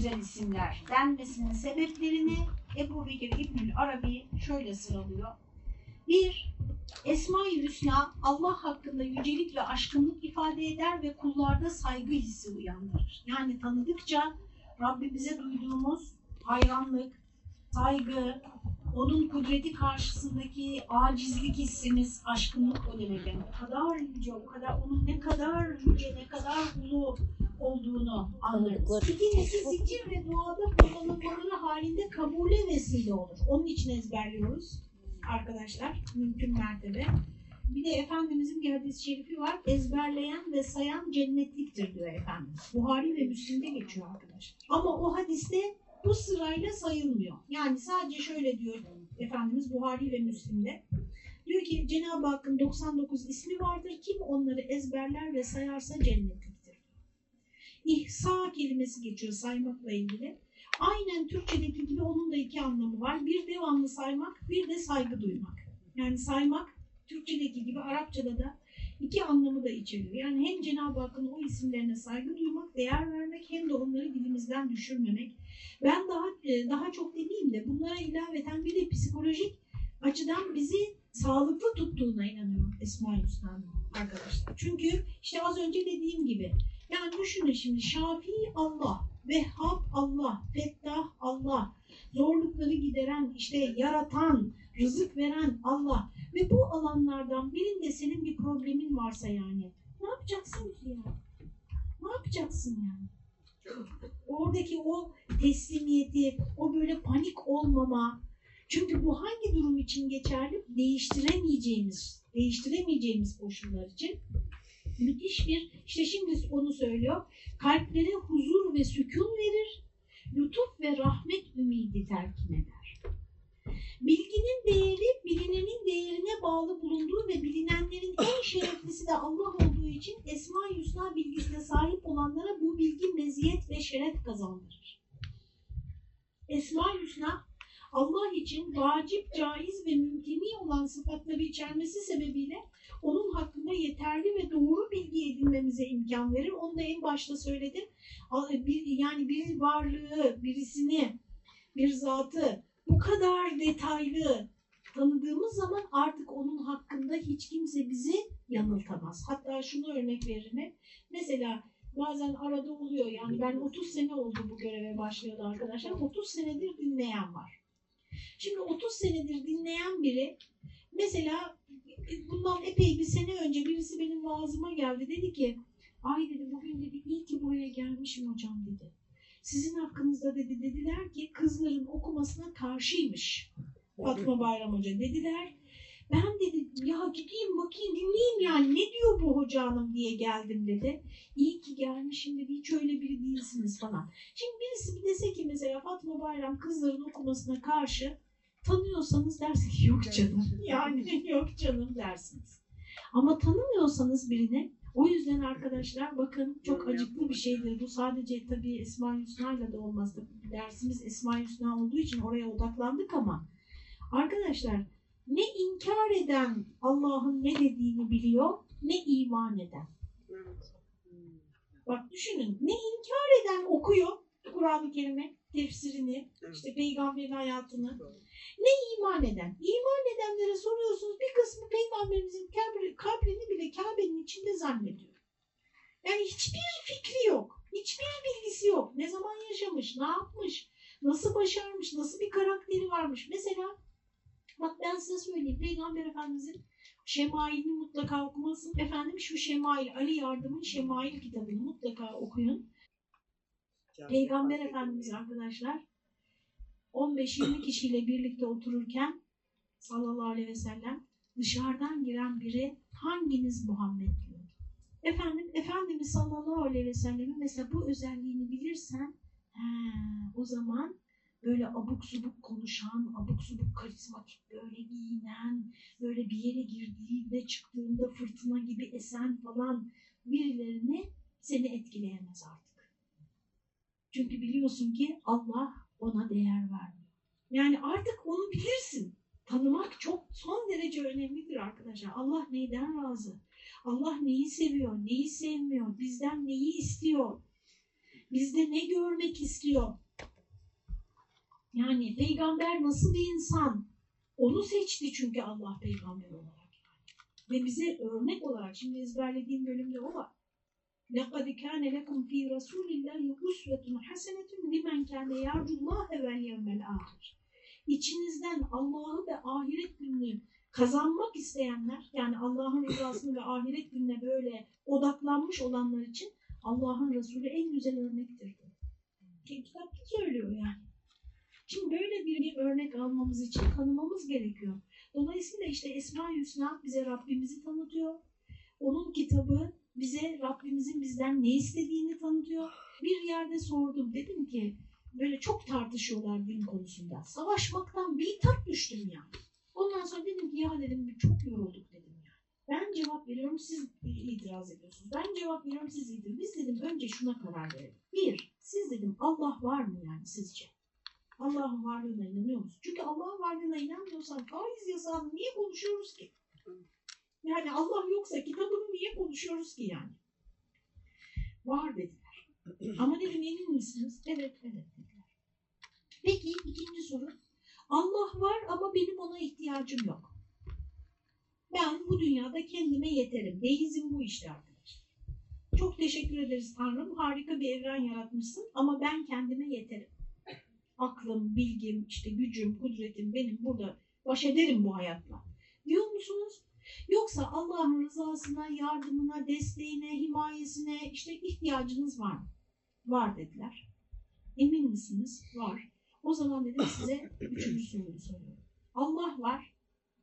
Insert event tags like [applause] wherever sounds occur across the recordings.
güzel isimler denmesinin sebeplerini Ebu Bekir İbnül Arabi şöyle sıralıyor. Bir, Esma-i Hüsna Allah hakkında yücelik ve aşkınlık ifade eder ve kullarda saygı hissi uyandırır. Yani tanıdıkça Rabbimize duyduğumuz hayranlık, saygı, onun kudreti karşısındaki acizlik hissimiz, aşkınlık o demek. Yani o kadar yüce, o kadar onun ne kadar yüce, ne kadar ulu olduğunu anlarız. İkincisi zikir ve duada kullanılmaları halinde kabule vesile olur. Onun için ezberliyoruz arkadaşlar, mümkün mertebe. Bir de Efendimizin bir hadis-i şerifi var. Ezberleyen ve sayan cennetliktir diyor Efendimiz. Buhari ve Müslim'de geçiyor arkadaşlar. Ama o hadiste bu sırayla sayılmıyor. Yani sadece şöyle diyor Efendimiz Buhari ve Müslim'de. Diyor ki Cenab-ı Hakk'ın 99 ismi vardır. Kim onları ezberler ve sayarsa cennetliktir. İhsa kelimesi geçiyor saymakla ilgili. Aynen Türkçedeki gibi onun da iki anlamı var. Bir devamlı saymak, bir de saygı duymak. Yani saymak Türkçedeki gibi Arapçada da iki anlamı da içeriyor. Yani hem Cenab-ı Hakk'ın o isimlerine saygı duymak, değer vermek hem de onları dilimizden düşürmemek. Ben daha daha çok demeyeyim de bunlara ilaveten bir de psikolojik açıdan bizi sağlıklı tuttuğuna inanıyorum Esma-i Hüsna'nın arkadaşlar. Çünkü işte az önce dediğim gibi yani düşünün şimdi Şafii Allah, Vehhab Allah, Fettah Allah, zorlukları gideren, işte yaratan, rızık veren Allah ve bu alanlardan birinde senin bir problemin varsa yani ne yapacaksın ki ya? Ne yapacaksın yani? Oradaki o teslimiyeti, o böyle panik olmama. Çünkü bu hangi durum için geçerli? Değiştiremeyeceğimiz, değiştiremeyeceğimiz koşullar için müthiş bir, işte şimdi onu söylüyor, kalplere huzur ve sükun verir, lütuf ve rahmet ümidi telkin eder. Bilginin değeri, bilinenin değerine bağlı bulunduğu ve bilinenlerin en [coughs] şereflisi de Allah olduğu için Esma-i Hüsna bilgisine sahip olanlara bu bilgi meziyet ve şeref kazandırır. Esma-i Hüsna Allah için vacip, caiz ve mümkini olan sıfatları içermesi sebebiyle onun hakkında yeterli ve doğru bilgi edinmemize imkan verir. Onu da en başta söyledim. Yani bir varlığı, birisini, bir zatı bu kadar detaylı tanıdığımız zaman artık onun hakkında hiç kimse bizi yanıltamaz. Hatta şunu örnek veririm hep. Mesela bazen arada oluyor yani ben 30 sene oldu bu göreve başlayalı arkadaşlar. 30 senedir dinleyen var. Şimdi 30 senedir dinleyen biri mesela bundan epey bir sene önce birisi benim vaazıma geldi. Dedi ki ay dedi bugün dedi iyi ki buraya gelmişim hocam dedi. Sizin hakkınızda dedi dediler ki kızların okumasına karşıymış Fatma Bayram Hoca dediler. Ben dedi ya gideyim bakayım dinleyeyim yani ne diyor bu hoca hanım diye geldim dedi. İyi ki gelmişim dedi hiç öyle biri değilsiniz falan. Şimdi birisi bir dese ki mesela Fatma Bayram kızların okumasına karşı tanıyorsanız dersiniz yok canım [laughs] yani yok canım dersiniz. Ama tanımıyorsanız birine o yüzden arkadaşlar bakın çok acıklı bir şeydir. Bu sadece tabii Esma-i Hüsna'yla da olmaz. Dersimiz Esma-i Hüsna olduğu için oraya odaklandık ama arkadaşlar ne inkar eden Allah'ın ne dediğini biliyor ne iman eden. Bak düşünün ne inkar eden okuyor Kur'an-ı Kerim'i, tefsirini, işte peygamberin hayatını. Ne iman eden? İman edenlere soruyorsunuz bir kısmı peygamberimizin kabrini bile Kabe'nin içinde zannediyor. Yani hiçbir fikri yok. Hiçbir bilgisi yok. Ne zaman yaşamış, ne yapmış, nasıl başarmış, nasıl bir karakteri varmış. Mesela bak ben size söyleyeyim. Peygamber Efendimizin Şemail'ini mutlaka okumasın. Efendim şu Şemail, Ali Yardım'ın Şemail kitabını mutlaka okuyun. Peygamber Efendimiz arkadaşlar 15-20 kişiyle birlikte otururken sallallahu aleyhi ve sellem dışarıdan giren biri hanginiz Muhammed diyor. Efendim, Efendimiz sallallahu aleyhi ve sellemin mesela bu özelliğini bilirsen he, o zaman böyle abuk subuk konuşan, abuk subuk karizmatik böyle giyinen, böyle bir yere girdiğinde çıktığında fırtına gibi esen falan birilerini seni etkileyemez artık. Çünkü biliyorsun ki Allah ona değer vermiyor. Yani artık onu bilirsin. Tanımak çok son derece önemlidir arkadaşlar. Allah neyden razı? Allah neyi seviyor, neyi sevmiyor, bizden neyi istiyor? Bizde ne görmek istiyor? Yani peygamber nasıl bir insan? Onu seçti çünkü Allah peygamber olarak. Ve bize örnek olarak, şimdi ezberlediğim bölümde o var. لَقَدْ كَانَ لَكُمْ ف۪ي رَسُولِ اللّٰهِ اُسْوَةٌ حَسَنَةٌ لِمَنْ كَانَ يَرْجُ اللّٰهَ وَالْيَوْمَ الْآخِرِ İçinizden Allah'ı ve ahiret gününü kazanmak isteyenler, yani Allah'ın rızasını ve ahiret gününe böyle odaklanmış olanlar için Allah'ın Resulü en güzel örnektir. Kitap söylüyor yani. Şimdi böyle bir, bir örnek almamız için tanımamız gerekiyor. Dolayısıyla işte Esma-i Hüsna bize Rabbimizi tanıtıyor. Onun kitabı bize Rabbimizin bizden ne istediğini tanıtıyor. Bir yerde sordum dedim ki böyle çok tartışıyorlar din konusunda. Savaşmaktan bitap düştüm yani. Ondan sonra dedim ki ya dedim çok yorulduk dedim yani. Ben cevap veriyorum siz itiraz ediyorsunuz. Ben cevap veriyorum siz itiraz Biz dedim önce şuna karar verelim. Bir, siz dedim Allah var mı yani sizce? Allah'ın varlığına inanıyor musun? Çünkü Allah'ın varlığına inanmıyorsan faiz yasağını niye konuşuyoruz ki? Yani Allah yoksa kitabını niye konuşuyoruz ki yani? Var dediler. Ama dedim emin misiniz? Evet, evet dediler. Peki ikinci soru. Allah var ama benim ona ihtiyacım yok. Ben bu dünyada kendime yeterim. Deizm bu işte arkadaşlar. Çok teşekkür ederiz Tanrım. Harika bir evren yaratmışsın ama ben kendime yeterim. Aklım, bilgim, işte gücüm, kudretim benim burada baş ederim bu hayatla. Diyor musunuz? Yoksa Allah'ın rızasına, yardımına, desteğine, himayesine işte ihtiyacınız var mı? Var dediler. Emin misiniz? Var. O zaman dedim size üçüncü soruyu soruyorum. Allah var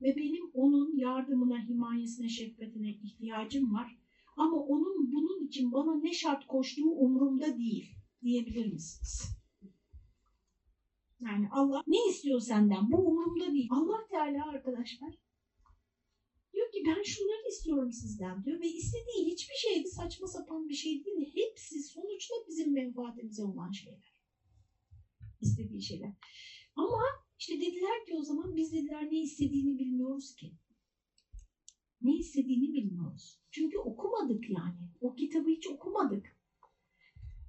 ve benim onun yardımına, himayesine, şefkatine ihtiyacım var. Ama onun bunun için bana ne şart koştuğu umurumda değil diyebilir misiniz? Yani Allah ne istiyor senden? Bu umurumda değil. Allah Teala arkadaşlar diyor ki ben şunları istiyorum sizden diyor ve istediği hiçbir şey de saçma sapan bir şey değil. Hepsi sonuçta bizim menfaatimize olan şeyler. İstediği şeyler. Ama işte dediler ki o zaman biz dediler ne istediğini bilmiyoruz ki. Ne istediğini bilmiyoruz. Çünkü okumadık yani. O kitabı hiç okumadık.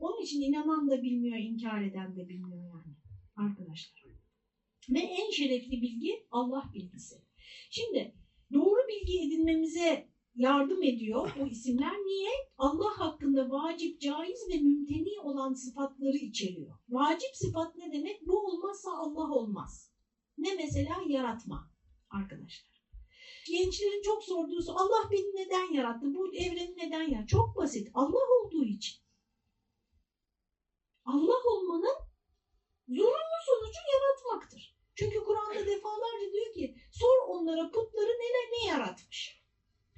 Onun için inanan da bilmiyor, inkar eden de bilmiyor yani arkadaşlar. Ve en şerefli bilgi Allah bilgisi. Şimdi bilgi edinmemize yardım ediyor bu isimler. Niye? Allah hakkında vacip, caiz ve mümteni olan sıfatları içeriyor. Vacip sıfat ne demek? Bu olmazsa Allah olmaz. Ne mesela? Yaratma arkadaşlar. Gençlerin çok sorduğu soru Allah beni neden yarattı? Bu evreni neden yarattı? Çok basit. Allah olduğu için. Allah olmanın zorunlu sonucu yaratmaktır. Çünkü Kur'an'da defalarca diyor ki sor onlara putları neler ne yaratmış.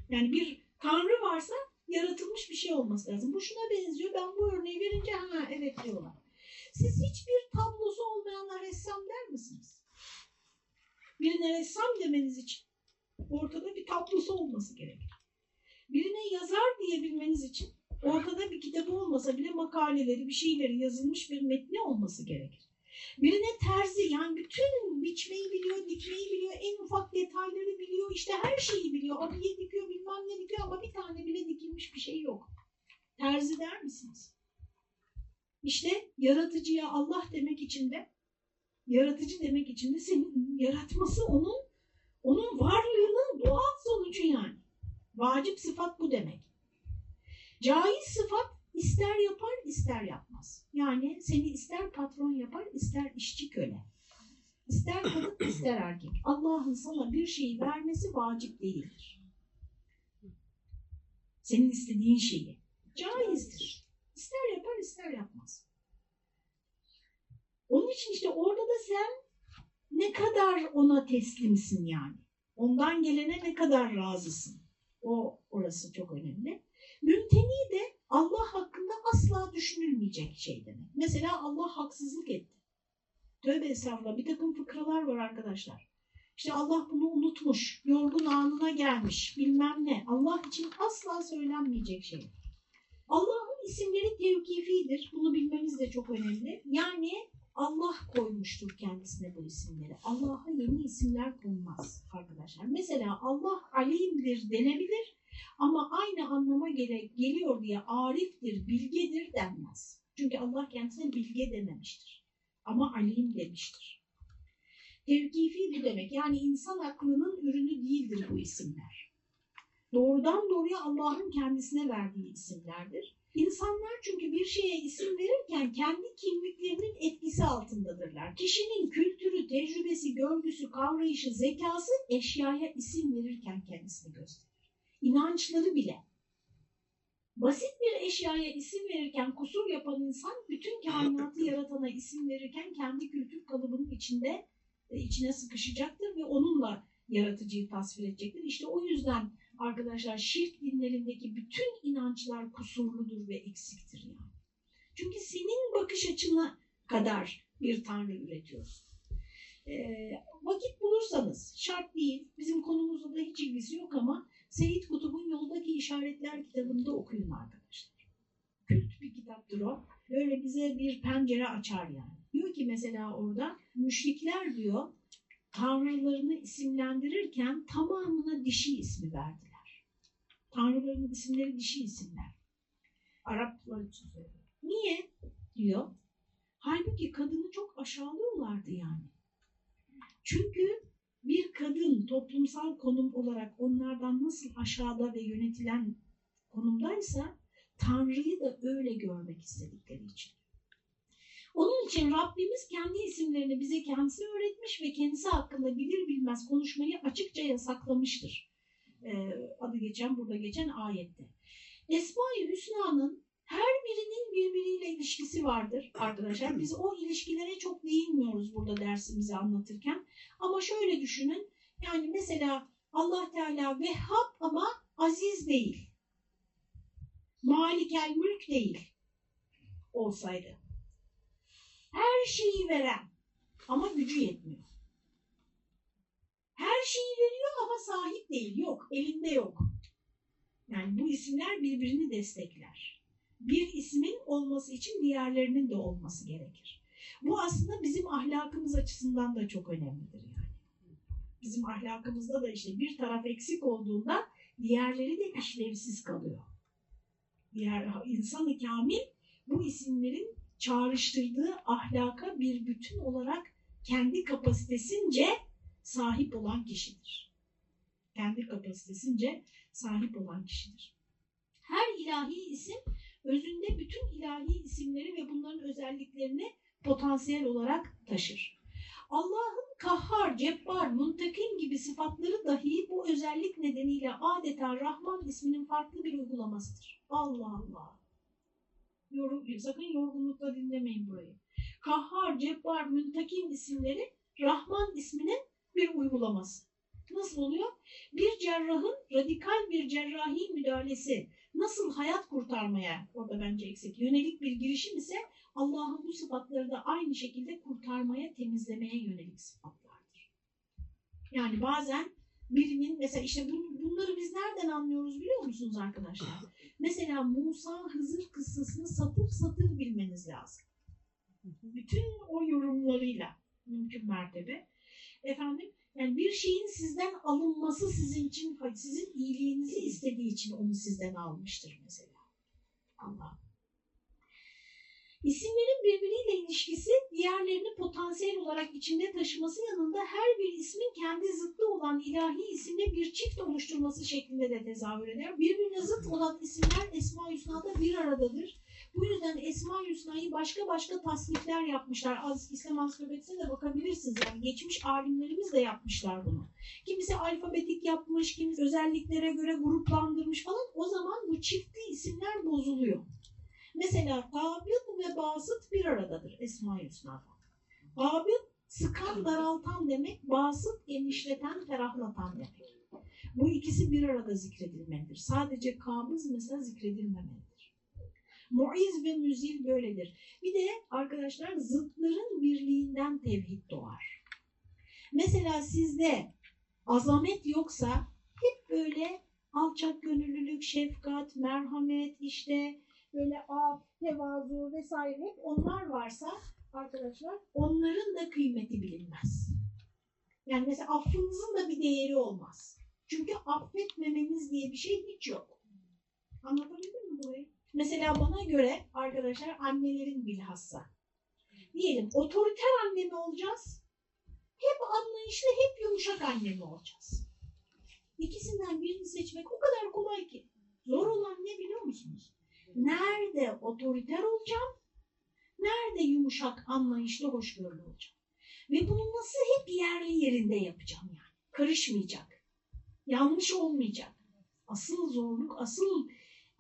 Yani bir tanrı varsa yaratılmış bir şey olması lazım. Bu şuna benziyor. Ben bu örneği verince ha evet diyorlar. Siz hiçbir tablosu olmayanlar ressam der misiniz? Birine ressam demeniz için ortada bir tablosu olması gerekir. Birine yazar diyebilmeniz için ortada bir kitabı olmasa bile makaleleri, bir şeyleri yazılmış bir metni olması gerekir. Birine terzi yani bütün biçmeyi biliyor, dikmeyi biliyor, en ufak detayları biliyor, işte her şeyi biliyor. Abiye dikiyor, bilmem ne dikiyor ama bir tane bile dikilmiş bir şey yok. Terzi der misiniz? İşte yaratıcıya Allah demek için de, yaratıcı demek için de senin yaratması onun, onun varlığının doğal sonucu yani. Vacip sıfat bu demek. Caiz sıfat ister yapar ister yapmaz. Yani seni ister patron yapar ister işçi köle. İster kadın [coughs] ister erkek. Allah'ın sana bir şeyi vermesi vacip değildir. Senin istediğin şeyi. Caizdir. İster yapar ister yapmaz. Onun için işte orada da sen ne kadar ona teslimsin yani. Ondan gelene ne kadar razısın. O orası çok önemli. Mümteni de Allah hakkında asla düşünülmeyecek şey demek. Mesela Allah haksızlık etti. Tövbe estağfurullah bir takım fıkralar var arkadaşlar. İşte Allah bunu unutmuş, yorgun anına gelmiş, bilmem ne. Allah için asla söylenmeyecek şey. Allah'ın isimleri tevkifidir. Bunu bilmemiz de çok önemli. Yani Allah koymuştur kendisine bu isimleri. Allah'a yeni isimler konmaz arkadaşlar. Mesela Allah alimdir denebilir ama aynı anlama gele, geliyor diye ariftir, bilgedir denmez. Çünkü Allah kendisine bilge dememiştir. Ama alim demiştir. Tevkifi bu demek. Yani insan aklının ürünü değildir bu isimler. Doğrudan doğruya Allah'ın kendisine verdiği isimlerdir. İnsanlar çünkü bir şeye isim verirken kendi kimliklerinin etkisi altındadırlar. Kişinin kültürü, tecrübesi, görgüsü, kavrayışı, zekası eşyaya isim verirken kendisini gösterir. İnançları bile. Basit bir eşyaya isim verirken kusur yapan insan bütün kainatı yaratana isim verirken kendi kültür kalıbının içinde e, içine sıkışacaktır ve onunla yaratıcıyı tasvir edecektir. İşte o yüzden arkadaşlar şirk dinlerindeki bütün inançlar kusurludur ve eksiktir yani. Çünkü senin bakış açına kadar bir tanrı üretiyorsun. E, vakit bulursanız şart değil, bizim konumuzla da hiç ilgisi yok ama Seyit Kutub'un Yoldaki İşaretler kitabında okuyun arkadaşlar. Kült bir kitaptır o. Böyle bize bir pencere açar yani. Diyor ki mesela orada müşrikler diyor tanrılarını isimlendirirken tamamına dişi ismi verdiler. Tanrıların isimleri dişi isimler. Araplar için söylüyor. Niye? diyor. Halbuki kadını çok aşağılıyorlardı yani. Çünkü bir kadın toplumsal konum olarak onlardan nasıl aşağıda ve yönetilen konumdaysa Tanrı'yı da öyle görmek istedikleri için. Onun için Rabbimiz kendi isimlerini bize kendisi öğretmiş ve kendisi hakkında bilir bilmez konuşmayı açıkça yasaklamıştır. Ee, adı geçen burada geçen ayette. Esma-i Hüsna'nın her birinin birbiriyle ilişkisi vardır arkadaşlar. Biz o ilişkilere çok değinmiyoruz burada dersimizi anlatırken. Ama şöyle düşünün. Yani mesela Allah Teala Vehhab ama aziz değil. Malikel mülk değil olsaydı. Her şeyi veren ama gücü yetmiyor. Her şeyi veriyor ama sahip değil. Yok, elinde yok. Yani bu isimler birbirini destekler. Bir ismin olması için diğerlerinin de olması gerekir. Bu aslında bizim ahlakımız açısından da çok önemlidir yani. Bizim ahlakımızda da işte bir taraf eksik olduğunda diğerleri de işlevsiz kalıyor. Diğer insan-ı kamil bu isimlerin çağrıştırdığı ahlaka bir bütün olarak kendi kapasitesince sahip olan kişidir. Kendi kapasitesince sahip olan kişidir. Her ilahi isim özünde bütün ilahi isimleri ve bunların özelliklerini potansiyel olarak taşır. Allah'ın kahhar, cebbar, muntakim gibi sıfatları dahi bu özellik nedeniyle adeta Rahman isminin farklı bir uygulamasıdır. Allah Allah. Yorum, sakın yorgunlukla dinlemeyin burayı. Kahhar, cebbar, muntakim isimleri Rahman isminin bir uygulaması. Nasıl oluyor? Bir cerrahın radikal bir cerrahi müdahalesi nasıl hayat kurtarmaya, orada bence eksik, yönelik bir girişim ise Allah'ın bu sıfatları da aynı şekilde kurtarmaya, temizlemeye yönelik sıfatlardır. Yani bazen birinin, mesela işte bunları biz nereden anlıyoruz biliyor musunuz arkadaşlar? Mesela Musa Hızır kıssasını satır satır bilmeniz lazım. Bütün o yorumlarıyla mümkün mertebe. Efendim yani bir şeyin sizden alınması sizin için, sizin iyiliğinizi istediği için onu sizden almıştır mesela. Allah. İsimlerin birbiriyle ilişkisi diğerlerini potansiyel olarak içinde taşıması yanında her bir ismin kendi zıttı olan ilahi isimle bir çift oluşturması şeklinde de tezahür eder. Birbirine zıt olan isimler Esma-i bir aradadır. Bu yüzden Esma-i Hüsna'yı başka başka tasnifler yapmışlar. Az, İslam Ansiklopedisine de bakabilirsiniz. Yani geçmiş alimlerimiz de yapmışlar bunu. Kimisi alfabetik yapmış, kimisi özelliklere göre gruplandırmış falan. O zaman bu çiftli isimler bozuluyor. Mesela Kabid ve Basıt bir aradadır Esma-i Hüsna'da. Kabid sıkan, daraltan demek, Basıt genişleten, ferahlatan demek. Bu ikisi bir arada zikredilmelidir. Sadece kabız mesela zikredilmemelidir. Muiz ve müzil böyledir. Bir de arkadaşlar zıtların birliğinden tevhid doğar. Mesela sizde azamet yoksa hep böyle alçak gönüllülük, şefkat, merhamet, işte böyle af, tevazu vesaire hep onlar varsa arkadaşlar onların da kıymeti bilinmez. Yani mesela affınızın da bir değeri olmaz. Çünkü affetmemeniz diye bir şey hiç yok. Anlatabildim mi burayı? Mesela bana göre arkadaşlar annelerin bilhassa. Diyelim otoriter anne mi olacağız? Hep anlayışlı, hep yumuşak anne mi olacağız? İkisinden birini seçmek o kadar kolay ki. Zor olan ne biliyor musunuz? Nerede otoriter olacağım? Nerede yumuşak, anlayışlı, hoşgörülü olacağım? Ve bunu nasıl hep yerli yerinde yapacağım yani? Karışmayacak. Yanlış olmayacak. Asıl zorluk, asıl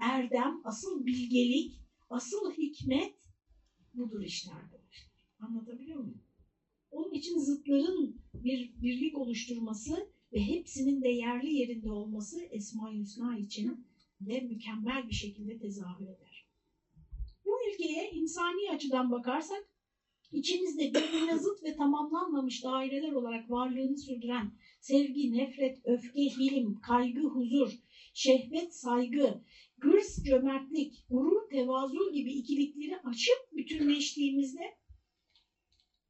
erdem, asıl bilgelik, asıl hikmet budur işte arkadaşlar. Anlatabiliyor muyum? Onun için zıtların bir birlik oluşturması ve hepsinin de yerli yerinde olması Esma-i Hüsna için de mükemmel bir şekilde tezahür eder. Bu ülkeye insani açıdan bakarsak içimizde birbirine zıt ve tamamlanmamış daireler olarak varlığını sürdüren sevgi, nefret, öfke, hilim, kaygı, huzur, şehvet, saygı, hırs, cömertlik, gurur, tevazu gibi ikilikleri açıp bütünleştiğimizde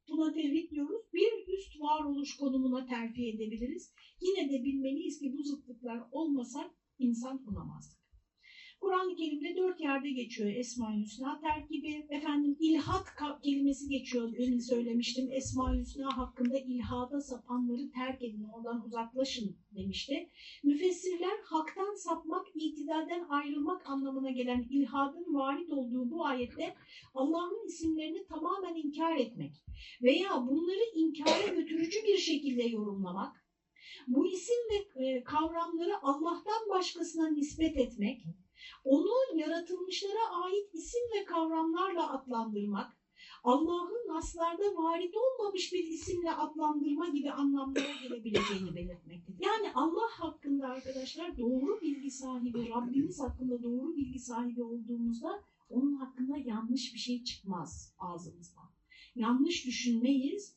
buna tevhid diyoruz. Bir üst varoluş konumuna terfi edebiliriz. Yine de bilmeliyiz ki bu zıtlıklar olmasa insan olamazdık. Kur'an-ı Kerim'de dört yerde geçiyor Esma-i Hüsna terkibi. Efendim ilhat kelimesi geçiyor. Demin söylemiştim. Esma-i Hüsna hakkında ilhada sapanları terk edin, oradan uzaklaşın demişti. Müfessirler haktan sapmak, itidalden ayrılmak anlamına gelen ilhadın varit olduğu bu ayette Allah'ın isimlerini tamamen inkar etmek veya bunları inkara götürücü bir şekilde yorumlamak, bu isim ve kavramları Allah'tan başkasına nispet etmek, onu yaratılmışlara ait isim ve kavramlarla adlandırmak, Allah'ın naslarda varit olmamış bir isimle adlandırma gibi anlamlara gelebileceğini belirtmektedir. Yani Allah hakkında arkadaşlar doğru bilgi sahibi, Rabbimiz hakkında doğru bilgi sahibi olduğumuzda onun hakkında yanlış bir şey çıkmaz ağzımızdan. Yanlış düşünmeyiz.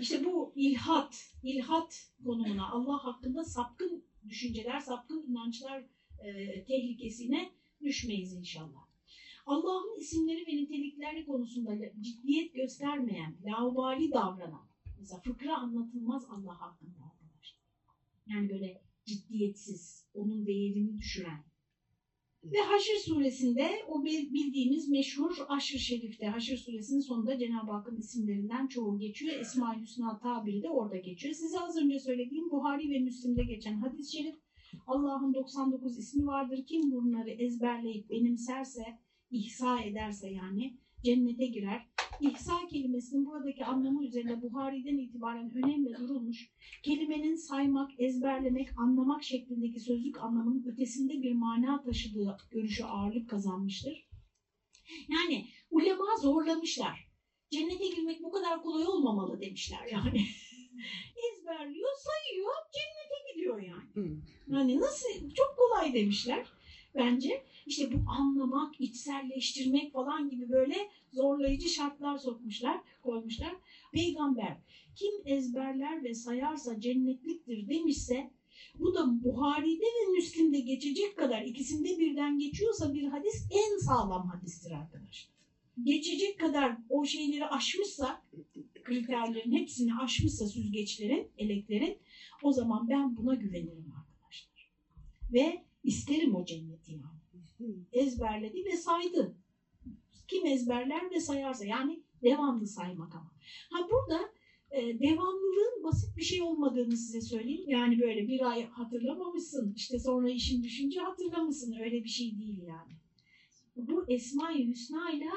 İşte bu ilhat, ilhat konumuna Allah hakkında sapkın düşünceler, sapkın inançlar e, tehlikesine düşmeyiz inşallah. Allah'ın isimleri ve nitelikleri konusunda ciddiyet göstermeyen, laubali davranan, mesela fıkra anlatılmaz Allah hakkında arkadaşlar. Yani böyle ciddiyetsiz, onun değerini düşüren. Ve Haşr suresinde o bildiğimiz meşhur Aşr Şerif'te, Haşr suresinin sonunda Cenab-ı Hakk'ın isimlerinden çoğu geçiyor. Esma-i Hüsna tabiri de orada geçiyor. Size az önce söylediğim Buhari ve Müslim'de geçen hadis-i şerif Allah'ın 99 ismi vardır. Kim bunları ezberleyip benimserse, ihsa ederse yani cennete girer. İhsa kelimesinin buradaki anlamı üzerine Buhari'den itibaren önemli durulmuş. Kelimenin saymak, ezberlemek, anlamak şeklindeki sözlük anlamının ötesinde bir mana taşıdığı görüşü ağırlık kazanmıştır. Yani ulema zorlamışlar. Cennete girmek bu kadar kolay olmamalı demişler yani. [laughs] Ezberliyor, sayıyor, cennete gidiyor yani. Yani nasıl, çok kolay demişler bence. İşte bu anlamak, içselleştirmek falan gibi böyle zorlayıcı şartlar sokmuşlar, koymuşlar. Peygamber kim ezberler ve sayarsa cennetliktir demişse bu da Buhari'de ve Müslim'de geçecek kadar ikisinde birden geçiyorsa bir hadis en sağlam hadistir arkadaşlar. Geçecek kadar o şeyleri aşmışsa, kriterlerin hepsini aşmışsa süzgeçlerin, eleklerin o zaman ben buna güvenirim arkadaşlar. Ve isterim o cenneti yani. Ezberledi ve saydı. Kim ezberler ve sayarsa yani devamlı saymak ama. Ha burada e, devamlılığın basit bir şey olmadığını size söyleyeyim. Yani böyle bir ay hatırlamamışsın işte sonra işin düşünce hatırlamışsın öyle bir şey değil yani. Bu Esma-i Hüsna ile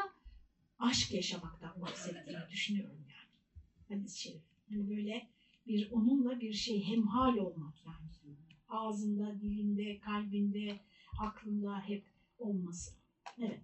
aşk yaşamaktan bahsettiğini düşünüyorum yani. Hadis-i şerif. Hani böyle bir onunla bir şey hemhal olmak yani. Ağzında, dilinde, kalbinde, aklında hep olması. Evet.